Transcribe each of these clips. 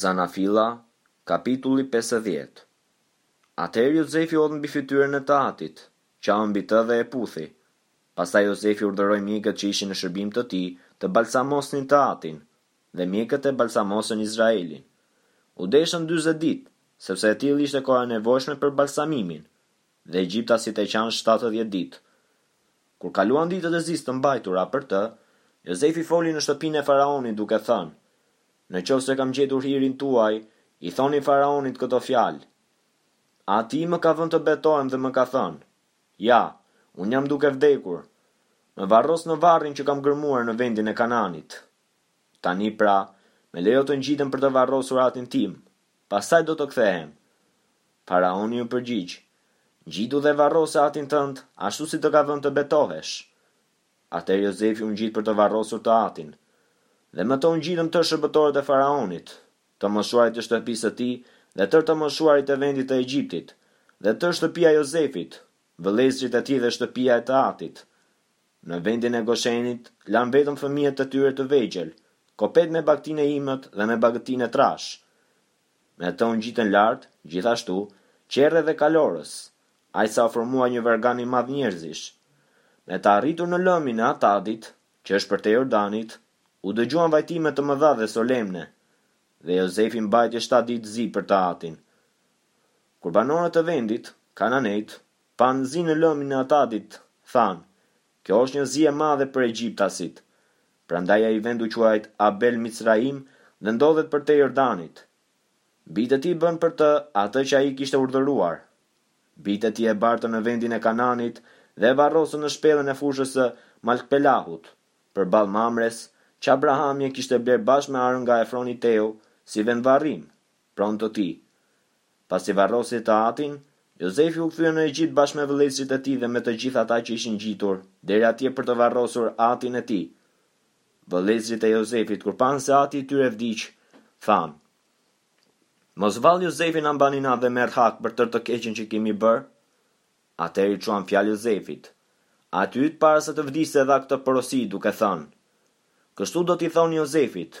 Zanafilla, kapitulli pesëdhjetë Atëherë Jozefi u hodh mbi fytyrën e të atit, qau mbi të dhe e puthi. Pastaj Jozefi urdhëroi mjekët që ishin në shërbim të tij të balsamosnin të atin, dhe mjekët e balsamosën Izraelin. U deshën dyzet ditë, sepse e tillë ishte koha e nevojshme për balsamimin, Dhe egjiptasit e qanë shtatëdhjetë ditë. Kur kaluan ditët e zisë të mbajtura për të, Jozefi foli në shtëpinë e faraonit duke thënë, Në qoftë se kam gjetur hirin tuaj, i thoni faraonit këto fjalë, Ati më ka vënë të betohem dhe më ka thënë, Ja, unë jam duke vdekur, më varros në varrin që kam gërmuar në vendin e Kanaanit. Tani pra, me lejo të ngjitem për të varrosur atin tim, Pastaj do të kthehem. Faraoni iu përgjigj, Ngjitu dhe varrose atin tënd ashtu si të ka vënë të betohesh. Atëherë Jozefi u ngjit për të varrosur të atin. Dhe me të u ngjitën tërë shërbëtorët e Faraonit, të moshuarit e shtëpisë së tij dhe tërë të moshuarit e vendit të Egjiptit, dhe tërë shtëpia e Jozefit, vëllezërit e tij dhe shtëpia e të atit. Në vendin e Goshenit, lanë vetëm fëmijët e tyre të vegjël, kopetë me bagëtinë e imët dhe me bagëtinë e trashë. Me të u ngjitën lart, gjithashtu, qerre dhe kalorës, aq sa u formua një vargan i madh njerëzish. Me të arritur në lëmin e Atadit, që është përtej Jordanit, u dëgjuan vajtime të mëdha dhe solemne, dhe Jozefi mbajti shtatë ditë zi për të atin. Kur banorët e vendit, kananejtë, Panë zinë në lëmin e Atadit, thanë, Kjo është një zi e madhe për egjiptasit. Prandaj ai vend u quajt Abel Micraim dhe ndodhet përtej Jordanit. Bijtë e tij bënë për të atë që ai kishte urdhëruar. Bijtë e tij e bartën në vendin e Kanaanit dhe e varrosën në shpellën e fushës së Malkpelahut, përballë Mamres, që Abrahami e kishte blerë bashkë me arën nga Efron Hiteu si vendvarrim, pronë të tij. Pasi varrosi të atin, Jozefi u kthye në Egjipt bashkë me vëllezërit e tij dhe me të gjithë ata që ishin ngjitur deri atje për të varrosur atin e tij. Vëllezërit e Jozefit, kur panë se ati i tyre vdiq, thanë, Mos vallë Jozefi na mban inat dhe merr hak për tërë të keqen që i kemi bërë? Atëherë i çuan fjalë Jozefit, Ati yt para se të vdiste dha këtë porosi, duke thënë, Kështu do t'i thoni Jozefit,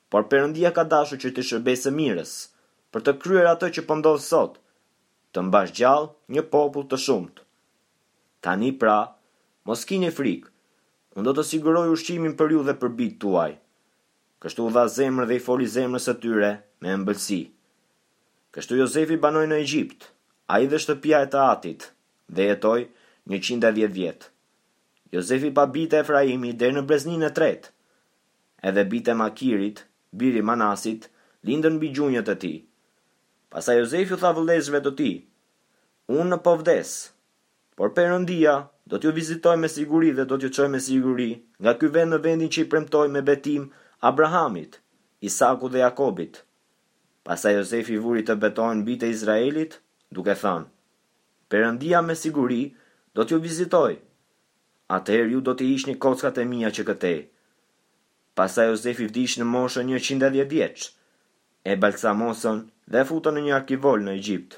Por Perëndia ka dashur që t'i shërbejë së mirës, për të kryer atë që po ndodh sot, të mbash gjallë një popull të shumtë. Tani, pra, mos kini frikë, unë do të siguroj ushqimin për ju dhe për bijtë tuaj. Kështu u dha zemër dhe i foli zemrës së tyre me ëmbëlsi. Kështu Jozefi banoi në Egjipt, ai dhe shtëpia e të atit, dhe jetoi njëqind e dhjetë vjet. Jozefi pa bijtë e Efraimit deri në brezninë e tretë, Edhe bijtë e Makirit, bir i Manasit, lindën mbi gjunjët e tij. Pastaj Jozefi u tha vëllezërve të tij, Unë po vdes, por Perëndia do t'ju vizitojë me siguri dhe do t'ju çojë me siguri nga ky vend në vendin që i premtoi me betim Abrahamit, Isakut dhe Jakobit. Pastaj Jozefi i vuri të betohen bijtë e Izraelit, duke thënë, Perëndia me siguri do t'ju vizitojë. Atëherë ju do t'i hiqni kockat e mia që këtej. Pastaj Jozefi vdiq në moshën njëqind e dhjetë vjeç, e balsamosën dhe e futën në një arkivol në Egjipt.